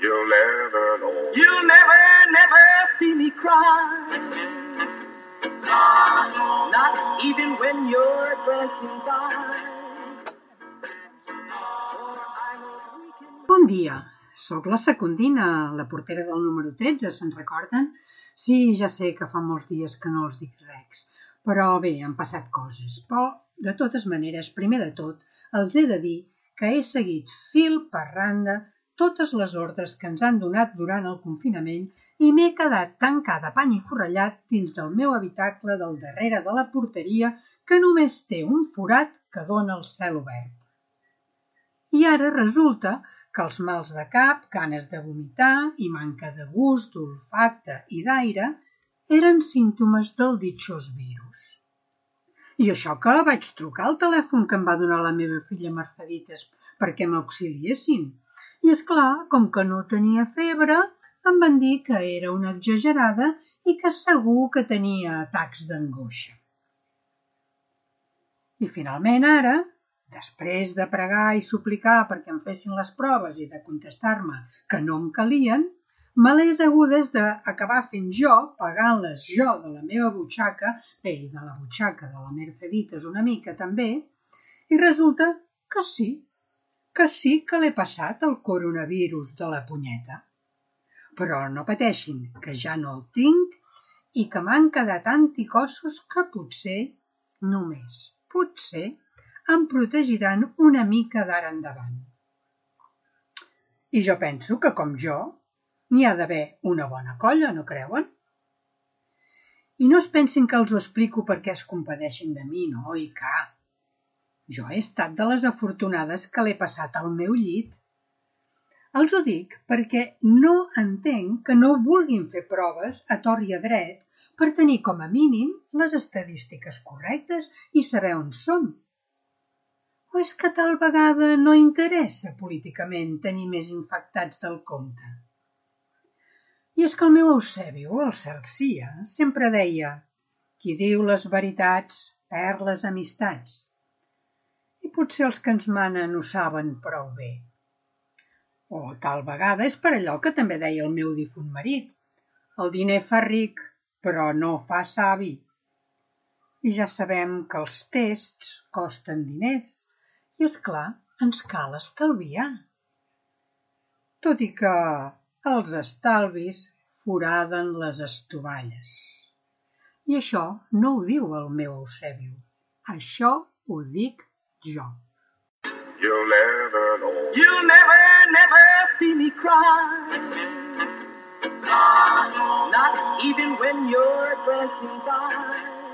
You'll never know. You'll never, never see me cry. Not even when you're passing by. Bon dia, sóc la Secundina, la portera del número 13, se'n recorden? Sí, ja sé que fa molts dies que no els dic res, però bé, han passat coses. Però, de totes maneres, primer de tot, els he de dir que he seguit fil per randa totes les ordres que ens han donat durant el confinament i m'he quedat tancada pany i forrellat dins del meu habitacle del darrere de la porteria que només té un forat que dóna al cel obert. I ara resulta que els mals de cap, ganes de vomitar i manca de gust, olfacte i d'aire eren símptomes del ditxós virus. I això que vaig trucar al telèfon que em va donar la meva filla Mercedites perquè m'auxiliessin. I és clar, com que no tenia febre, em van dir que era una exagerada i que segur que tenia atacs d'angoixa. I finalment ara, després de pregar i suplicar perquè em fessin les proves i de contestar-me que no em calien, me les hagudes d'acabar fent jo, pagant-les jo de la meva butxaca, bé, i de la butxaca de la Mercedites una mica també, i resulta que sí, que sí que l'he passat el coronavirus de la punyeta. Però no pateixin, que ja no el tinc i que m'han quedat anticossos que potser, només potser, em protegiran una mica d'ara endavant. I jo penso que, com jo, n'hi ha d'haver una bona colla, no creuen? I no es pensin que els ho explico perquè es compadeixin de mi, no, i cap. Jo he estat de les afortunades que l'he passat al meu llit. Els ho dic perquè no entenc que no vulguin fer proves a tor i a dret per tenir com a mínim les estadístiques correctes i saber on som. O és que tal vegada no interessa políticament tenir més infectats del compte? I és que el meu Eusebio, el Celsia, sempre deia qui diu les veritats perd les amistats i potser els que ens manen ho saben prou bé. O tal vegada és per allò que també deia el meu difunt marit. El diner fa ric, però no fa savi. I ja sabem que els tests costen diners i, és clar, ens cal estalviar. Tot i que els estalvis foraden les estovalles. I això no ho diu el meu Eusebiu. Això ho dic You'll never know. You'll never, never see me cry. Not even when you're passing by.